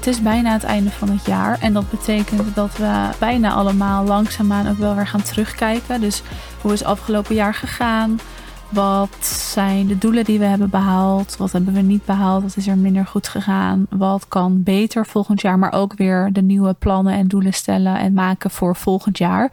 Het is bijna het einde van het jaar. En dat betekent dat we bijna allemaal langzaamaan ook wel weer gaan terugkijken. Dus hoe is het afgelopen jaar gegaan? Wat zijn de doelen die we hebben behaald? Wat hebben we niet behaald? Wat is er minder goed gegaan? Wat kan beter volgend jaar? Maar ook weer de nieuwe plannen en doelen stellen en maken voor volgend jaar.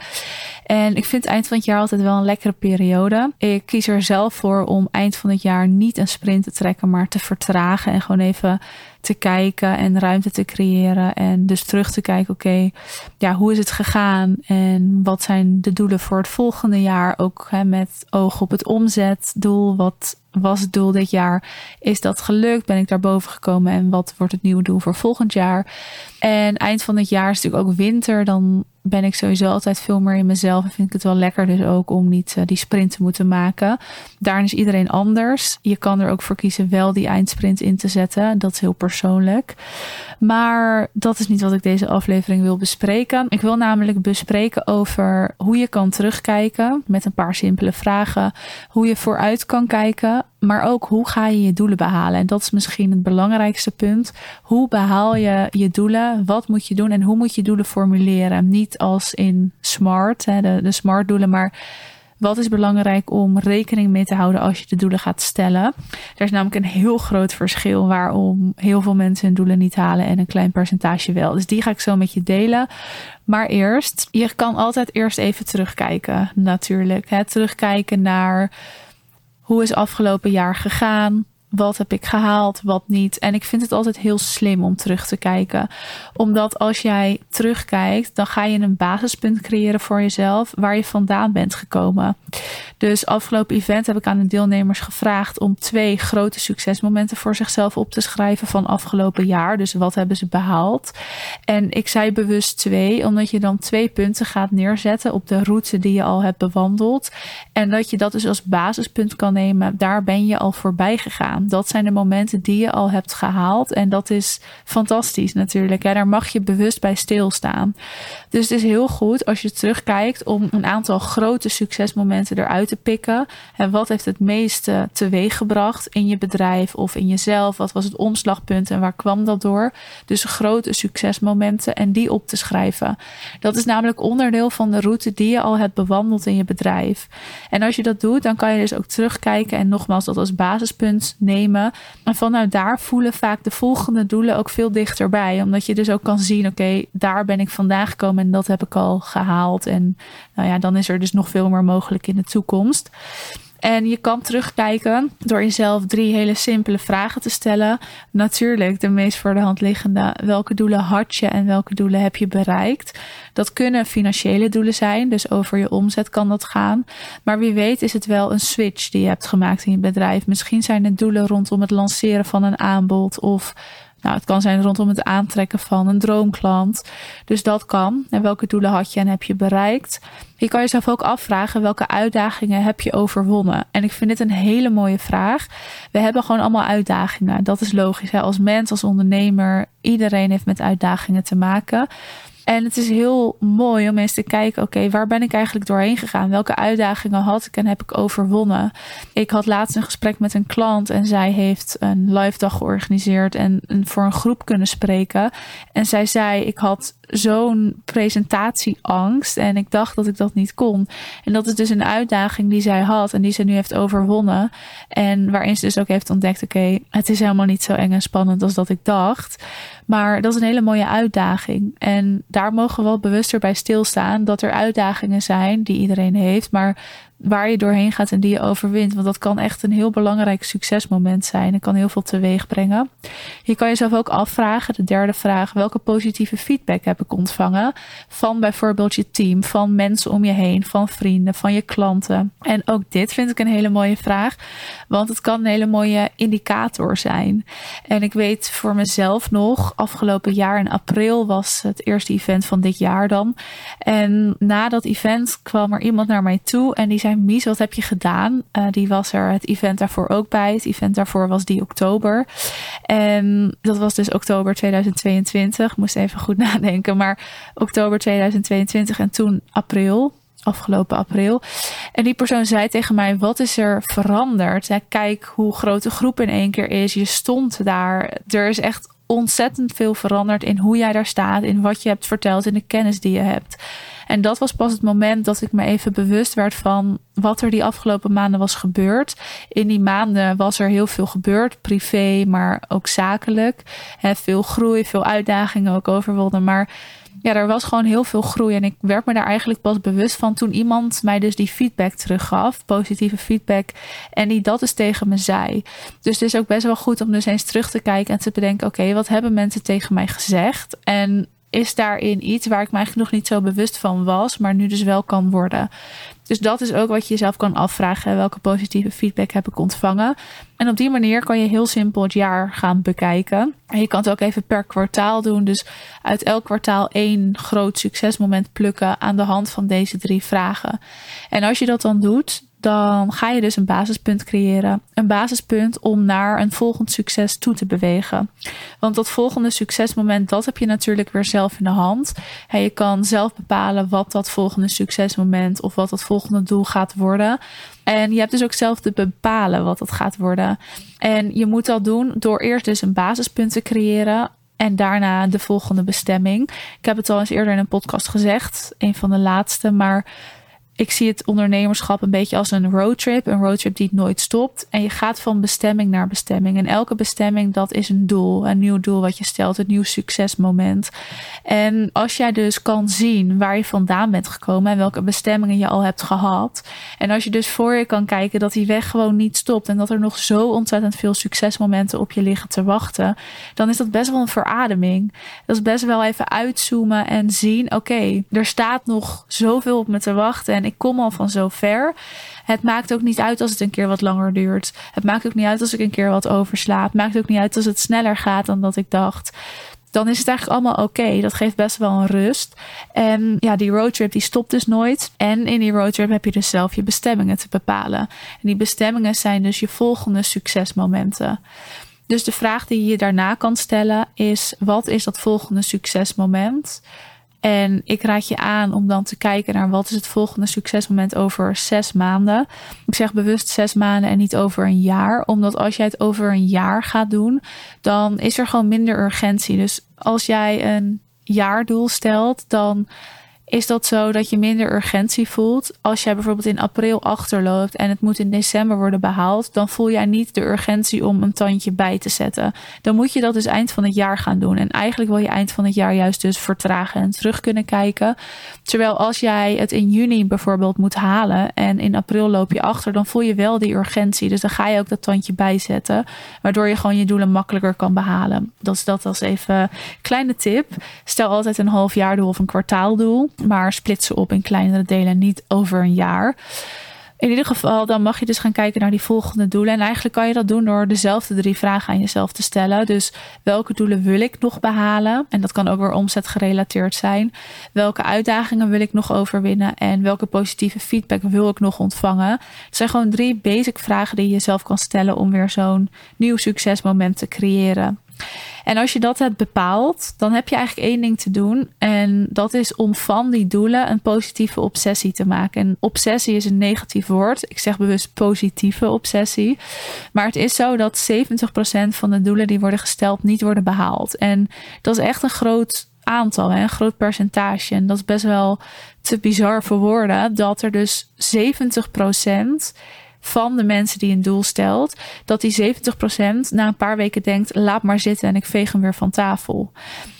En ik vind eind van het jaar altijd wel een lekkere periode. Ik kies er zelf voor om eind van het jaar niet een sprint te trekken, maar te vertragen en gewoon even te kijken en ruimte te creëren. En dus terug te kijken, oké, ja, hoe is het gegaan? En wat zijn de doelen voor het volgende jaar? Ook hè, met oog op het omzetdoel. Wat was het doel dit jaar? Is dat gelukt? Ben ik daar boven gekomen? En wat wordt het nieuwe doel voor volgend jaar? En eind van het jaar is natuurlijk ook winter. Dan ben ik sowieso altijd veel meer in mezelf. En vind ik het wel lekker dus ook om niet uh, die sprint te moeten maken. Daarin is iedereen anders. Je kan er ook voor kiezen wel die eindsprint in te zetten. Dat is heel persoonlijk. Maar dat is niet wat ik deze aflevering wil bespreken. Ik wil namelijk bespreken over hoe je kan terugkijken met een paar simpele vragen. Hoe je vooruit kan kijken maar ook hoe ga je je doelen behalen? En dat is misschien het belangrijkste punt. Hoe behaal je je doelen? Wat moet je doen en hoe moet je doelen formuleren? Niet als in SMART, de, de SMART doelen, maar wat is belangrijk om rekening mee te houden als je de doelen gaat stellen? Er is namelijk een heel groot verschil waarom heel veel mensen hun doelen niet halen en een klein percentage wel. Dus die ga ik zo met je delen. Maar eerst, je kan altijd eerst even terugkijken, natuurlijk. Hè? Terugkijken naar hoe is afgelopen jaar gegaan? Wat heb ik gehaald, wat niet? En ik vind het altijd heel slim om terug te kijken. Omdat als jij terugkijkt, dan ga je een basispunt creëren voor jezelf waar je vandaan bent gekomen. Dus afgelopen event heb ik aan de deelnemers gevraagd om twee grote succesmomenten voor zichzelf op te schrijven van afgelopen jaar. Dus wat hebben ze behaald? En ik zei bewust twee, omdat je dan twee punten gaat neerzetten op de route die je al hebt bewandeld. En dat je dat dus als basispunt kan nemen. Daar ben je al voorbij gegaan. Dat zijn de momenten die je al hebt gehaald. En dat is fantastisch natuurlijk. Hè? Daar mag je bewust bij stilstaan. Dus het is heel goed als je terugkijkt om een aantal grote succesmomenten eruit te pikken. En wat heeft het meeste teweeg gebracht in je bedrijf of in jezelf? Wat was het omslagpunt en waar kwam dat door? Dus grote succesmomenten en die op te schrijven. Dat is namelijk onderdeel van de route die je al hebt bewandeld in je bedrijf. En als je dat doet, dan kan je dus ook terugkijken en nogmaals dat als basispunt nemen. En vanuit daar voelen vaak de volgende doelen ook veel dichterbij. Omdat je dus ook kan zien, oké, daar ben ik vandaan gekomen en dat heb ik al gehaald. En nou ja, dan is er dus nog veel meer mogelijk in de toekomst. En je kan terugkijken door jezelf drie hele simpele vragen te stellen. Natuurlijk, de meest voor de hand liggende: welke doelen had je en welke doelen heb je bereikt? Dat kunnen financiële doelen zijn, dus over je omzet kan dat gaan. Maar wie weet is het wel een switch die je hebt gemaakt in je bedrijf. Misschien zijn het doelen rondom het lanceren van een aanbod of nou, het kan zijn rondom het aantrekken van een droomklant. Dus dat kan. En welke doelen had je en heb je bereikt? Je kan jezelf ook afvragen welke uitdagingen heb je overwonnen. En ik vind dit een hele mooie vraag. We hebben gewoon allemaal uitdagingen. Dat is logisch. Hè? Als mens, als ondernemer, iedereen heeft met uitdagingen te maken. En het is heel mooi om eens te kijken, oké, waar ben ik eigenlijk doorheen gegaan? Welke uitdagingen had ik en heb ik overwonnen? Ik had laatst een gesprek met een klant en zij heeft een live dag georganiseerd en voor een groep kunnen spreken. En zij zei, ik had zo'n presentatieangst en ik dacht dat ik dat niet kon. En dat is dus een uitdaging die zij had en die ze nu heeft overwonnen. En waarin ze dus ook heeft ontdekt, oké, het is helemaal niet zo eng en spannend als dat ik dacht. Maar dat is een hele mooie uitdaging. En daar mogen we wel bewuster bij stilstaan dat er uitdagingen zijn die iedereen heeft, maar waar je doorheen gaat en die je overwint. Want dat kan echt een heel belangrijk succesmoment zijn. En kan heel veel teweeg brengen. Je kan jezelf ook afvragen, de derde vraag, welke positieve feedback heb ik ontvangen van bijvoorbeeld je team, van mensen om je heen, van vrienden, van je klanten. En ook dit vind ik een hele mooie vraag, want het kan een hele mooie indicator zijn. En ik weet voor mezelf nog, afgelopen jaar in april was het eerste event van dit jaar dan. En na dat event kwam er iemand naar mij toe en die zei Mies, wat heb je gedaan? Uh, die was er het event daarvoor ook bij. Het event daarvoor was die oktober. En dat was dus oktober 2022. Moest even goed nadenken. Maar oktober 2022 en toen april afgelopen april. En die persoon zei tegen mij: Wat is er veranderd? Kijk hoe groot de groep in één keer is. Je stond daar. Er is echt ontzettend veel veranderd in hoe jij daar staat, in wat je hebt verteld, in de kennis die je hebt. En dat was pas het moment dat ik me even bewust werd van wat er die afgelopen maanden was gebeurd. In die maanden was er heel veel gebeurd, privé, maar ook zakelijk. He, veel groei, veel uitdagingen ook overwonnen. Maar ja, er was gewoon heel veel groei. En ik werd me daar eigenlijk pas bewust van toen iemand mij dus die feedback teruggaf. Positieve feedback. En die dat dus tegen me zei. Dus het is ook best wel goed om dus eens terug te kijken en te bedenken: oké, wat hebben mensen tegen mij gezegd? En is daarin iets waar ik me eigenlijk nog niet zo bewust van was, maar nu dus wel kan worden. Dus dat is ook wat je jezelf kan afvragen. Welke positieve feedback heb ik ontvangen? En op die manier kan je heel simpel het jaar gaan bekijken. En je kan het ook even per kwartaal doen. Dus uit elk kwartaal één groot succesmoment plukken aan de hand van deze drie vragen. En als je dat dan doet, dan ga je dus een basispunt creëren. Een basispunt om naar een volgend succes toe te bewegen. Want dat volgende succesmoment, dat heb je natuurlijk weer zelf in de hand. En je kan zelf bepalen wat dat volgende succesmoment of wat dat volgende doel gaat worden. En je hebt dus ook zelf te bepalen wat dat gaat worden. En je moet dat doen door eerst dus een basispunt te creëren. En daarna de volgende bestemming. Ik heb het al eens eerder in een podcast gezegd, een van de laatste. Maar ik zie het ondernemerschap een beetje als een roadtrip. Een roadtrip die nooit stopt. En je gaat van bestemming naar bestemming. En elke bestemming, dat is een doel. Een nieuw doel wat je stelt. Een nieuw succesmoment. En als jij dus kan zien waar je vandaan bent gekomen. En welke bestemmingen je al hebt gehad. En als je dus voor je kan kijken dat die weg gewoon niet stopt. En dat er nog zo ontzettend veel succesmomenten op je liggen te wachten. Dan is dat best wel een verademing. Dat is best wel even uitzoomen en zien. Oké, er staat nog zoveel op me te wachten. En ik kom al van zo ver. Het maakt ook niet uit als het een keer wat langer duurt. Het maakt ook niet uit als ik een keer wat oversla. Het maakt ook niet uit als het sneller gaat dan dat ik dacht dan is het eigenlijk allemaal oké. Dat geeft best wel een rust. En ja, die roadtrip die stopt dus nooit. En in die roadtrip heb je dus zelf je bestemmingen te bepalen. En die bestemmingen zijn dus je volgende succesmomenten. Dus de vraag die je daarna kan stellen is: wat is dat volgende succesmoment? En ik raad je aan om dan te kijken naar wat is het volgende succesmoment over zes maanden. Ik zeg bewust zes maanden en niet over een jaar. Omdat als jij het over een jaar gaat doen, dan is er gewoon minder urgentie. Dus als jij een jaardoel stelt, dan is dat zo dat je minder urgentie voelt. Als jij bijvoorbeeld in april achterloopt en het moet in december worden behaald, dan voel jij niet de urgentie om een tandje bij te zetten. Dan moet je dat dus eind van het jaar gaan doen. En eigenlijk wil je eind van het jaar juist dus vertragen en terug kunnen kijken. Terwijl als jij het in juni bijvoorbeeld moet halen en in april loop je achter, dan voel je wel die urgentie. Dus dan ga je ook dat tandje bijzetten, waardoor je gewoon je doelen makkelijker kan behalen. Dat is dat als even kleine tip. Stel altijd een half jaar doel of een kwartaaldoel maar split ze op in kleinere delen, niet over een jaar. In ieder geval, dan mag je dus gaan kijken naar die volgende doelen. En eigenlijk kan je dat doen door dezelfde drie vragen aan jezelf te stellen. Dus welke doelen wil ik nog behalen? En dat kan ook weer omzet gerelateerd zijn. Welke uitdagingen wil ik nog overwinnen? En welke positieve feedback wil ik nog ontvangen? Het zijn gewoon drie basic vragen die je jezelf kan stellen om weer zo'n nieuw succesmoment te creëren. En als je dat hebt bepaald, dan heb je eigenlijk één ding te doen. En dat is om van die doelen een positieve obsessie te maken. En obsessie is een negatief woord. Ik zeg bewust positieve obsessie. Maar het is zo dat 70% van de doelen die worden gesteld niet worden behaald. En dat is echt een groot aantal, een groot percentage. En dat is best wel te bizar voor woorden. Dat er dus 70% van de mensen die een doel stelt, dat die 70% na een paar weken denkt: laat maar zitten en ik veeg hem weer van tafel.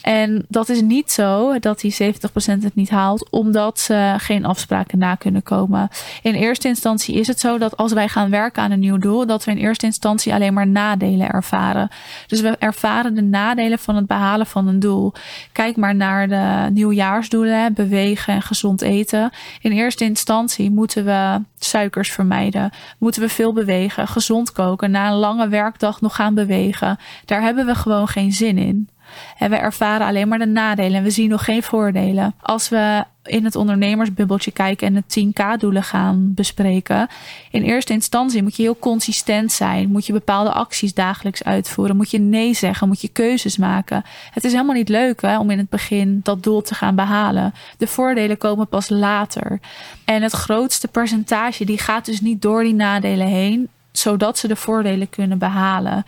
En dat is niet zo dat die 70% het niet haalt, omdat ze geen afspraken na kunnen komen. In eerste instantie is het zo dat als wij gaan werken aan een nieuw doel, dat we in eerste instantie alleen maar nadelen ervaren. Dus we ervaren de nadelen van het behalen van een doel. Kijk maar naar de nieuwjaarsdoelen, bewegen en gezond eten. In eerste instantie moeten we suikers vermijden, moeten we veel bewegen, gezond koken, na een lange werkdag nog gaan bewegen. Daar hebben we gewoon geen zin in. En we ervaren alleen maar de nadelen en we zien nog geen voordelen. Als we in het ondernemersbubbeltje kijken en de 10k-doelen gaan bespreken. In eerste instantie moet je heel consistent zijn. Moet je bepaalde acties dagelijks uitvoeren. Moet je nee zeggen. Moet je keuzes maken. Het is helemaal niet leuk hè, om in het begin dat doel te gaan behalen. De voordelen komen pas later. En het grootste percentage die gaat dus niet door die nadelen heen zodat ze de voordelen kunnen behalen.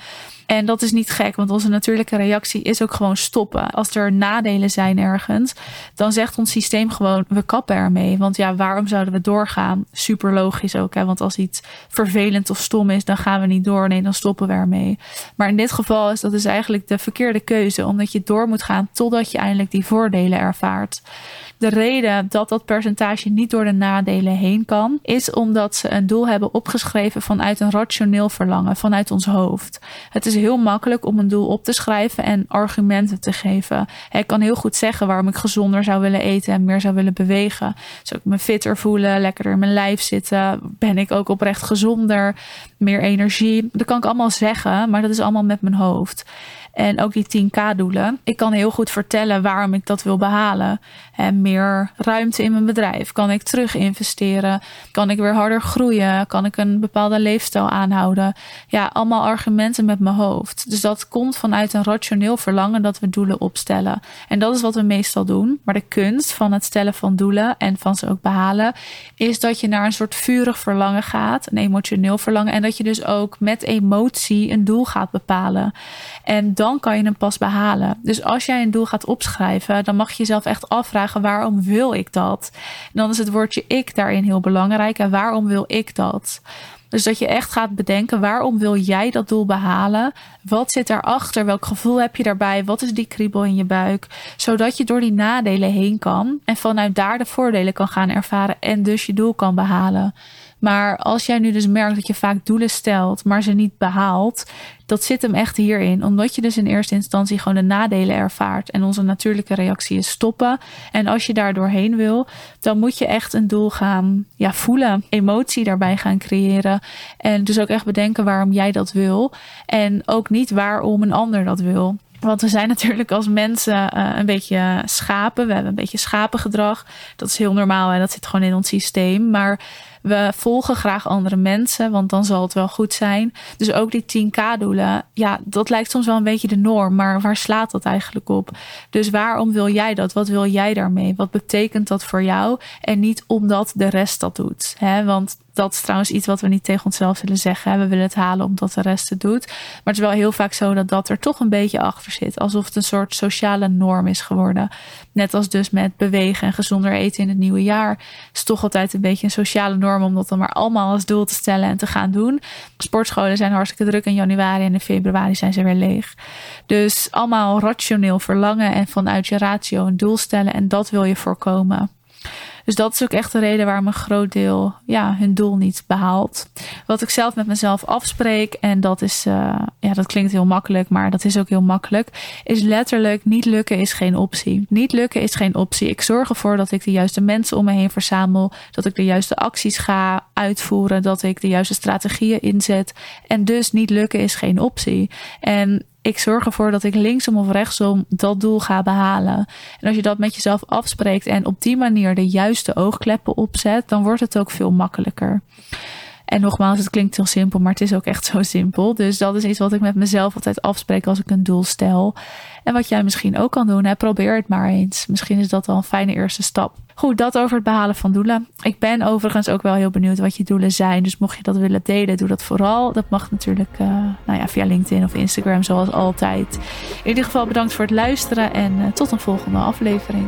En dat is niet gek, want onze natuurlijke reactie is ook gewoon stoppen. Als er nadelen zijn ergens, dan zegt ons systeem gewoon: we kappen ermee. Want ja, waarom zouden we doorgaan? Super logisch ook, hè? want als iets vervelend of stom is, dan gaan we niet door. Nee, dan stoppen we ermee. Maar in dit geval is dat dus eigenlijk de verkeerde keuze, omdat je door moet gaan totdat je eindelijk die voordelen ervaart. De reden dat dat percentage niet door de nadelen heen kan, is omdat ze een doel hebben opgeschreven vanuit een rationeel verlangen, vanuit ons hoofd. Het is heel makkelijk om een doel op te schrijven en argumenten te geven. Ik kan heel goed zeggen waarom ik gezonder zou willen eten en meer zou willen bewegen. Zou ik me fitter voelen, lekkerder in mijn lijf zitten? Ben ik ook oprecht gezonder? Meer energie? Dat kan ik allemaal zeggen, maar dat is allemaal met mijn hoofd. En ook die 10k-doelen. Ik kan heel goed vertellen waarom ik dat wil behalen. En meer ruimte in mijn bedrijf. Kan ik terug investeren? Kan ik weer harder groeien? Kan ik een bepaalde leefstijl aanhouden? Ja, allemaal argumenten met mijn hoofd. Dus dat komt vanuit een rationeel verlangen dat we doelen opstellen. En dat is wat we meestal doen. Maar de kunst van het stellen van doelen en van ze ook behalen, is dat je naar een soort vurig verlangen gaat, een emotioneel verlangen. En dat je dus ook met emotie een doel gaat bepalen. En dan kan je hem pas behalen. Dus als jij een doel gaat opschrijven, dan mag je jezelf echt afvragen: waarom wil ik dat? En dan is het woordje ik daarin heel belangrijk. En waarom wil ik dat? Dus dat je echt gaat bedenken waarom wil jij dat doel behalen? Wat zit daarachter? Welk gevoel heb je daarbij? Wat is die kriebel in je buik? Zodat je door die nadelen heen kan en vanuit daar de voordelen kan gaan ervaren en dus je doel kan behalen. Maar als jij nu dus merkt dat je vaak doelen stelt, maar ze niet behaalt, dat zit hem echt hierin. Omdat je dus in eerste instantie gewoon de nadelen ervaart. En onze natuurlijke reactie is stoppen. En als je daar doorheen wil, dan moet je echt een doel gaan ja, voelen. Emotie daarbij gaan creëren. En dus ook echt bedenken waarom jij dat wil. En ook niet waarom een ander dat wil. Want we zijn natuurlijk als mensen uh, een beetje schapen. We hebben een beetje schapengedrag. Dat is heel normaal en dat zit gewoon in ons systeem. Maar we volgen graag andere mensen, want dan zal het wel goed zijn. Dus ook die 10k-doelen, ja, dat lijkt soms wel een beetje de norm, maar waar slaat dat eigenlijk op? Dus waarom wil jij dat? Wat wil jij daarmee? Wat betekent dat voor jou? En niet omdat de rest dat doet. Hè? Want dat is trouwens iets wat we niet tegen onszelf zullen zeggen. We willen het halen omdat de rest het doet. Maar het is wel heel vaak zo dat dat er toch een beetje achter zit. Alsof het een soort sociale norm is geworden. Net als dus met bewegen en gezonder eten in het nieuwe jaar. Is toch altijd een beetje een sociale norm om dat dan maar allemaal als doel te stellen en te gaan doen. Sportscholen zijn hartstikke druk in januari en in februari zijn ze weer leeg. Dus allemaal rationeel verlangen en vanuit je ratio een doel stellen. En dat wil je voorkomen. Dus dat is ook echt de reden waarom een groot deel ja, hun doel niet behaalt. Wat ik zelf met mezelf afspreek, en dat is, uh, ja, dat klinkt heel makkelijk, maar dat is ook heel makkelijk, is letterlijk niet lukken is geen optie. Niet lukken is geen optie. Ik zorg ervoor dat ik de juiste mensen om me heen verzamel, dat ik de juiste acties ga uitvoeren, dat ik de juiste strategieën inzet. En dus niet lukken is geen optie. En ik zorg ervoor dat ik linksom of rechtsom dat doel ga behalen. En als je dat met jezelf afspreekt en op die manier de juiste oogkleppen opzet, dan wordt het ook veel makkelijker. En nogmaals, het klinkt heel simpel, maar het is ook echt zo simpel. Dus dat is iets wat ik met mezelf altijd afspreek als ik een doel stel. En wat jij misschien ook kan doen, hè, probeer het maar eens. Misschien is dat al een fijne eerste stap. Goed, dat over het behalen van doelen. Ik ben overigens ook wel heel benieuwd wat je doelen zijn. Dus mocht je dat willen delen, doe dat vooral. Dat mag natuurlijk uh, nou ja, via LinkedIn of Instagram, zoals altijd. In ieder geval bedankt voor het luisteren en uh, tot een volgende aflevering.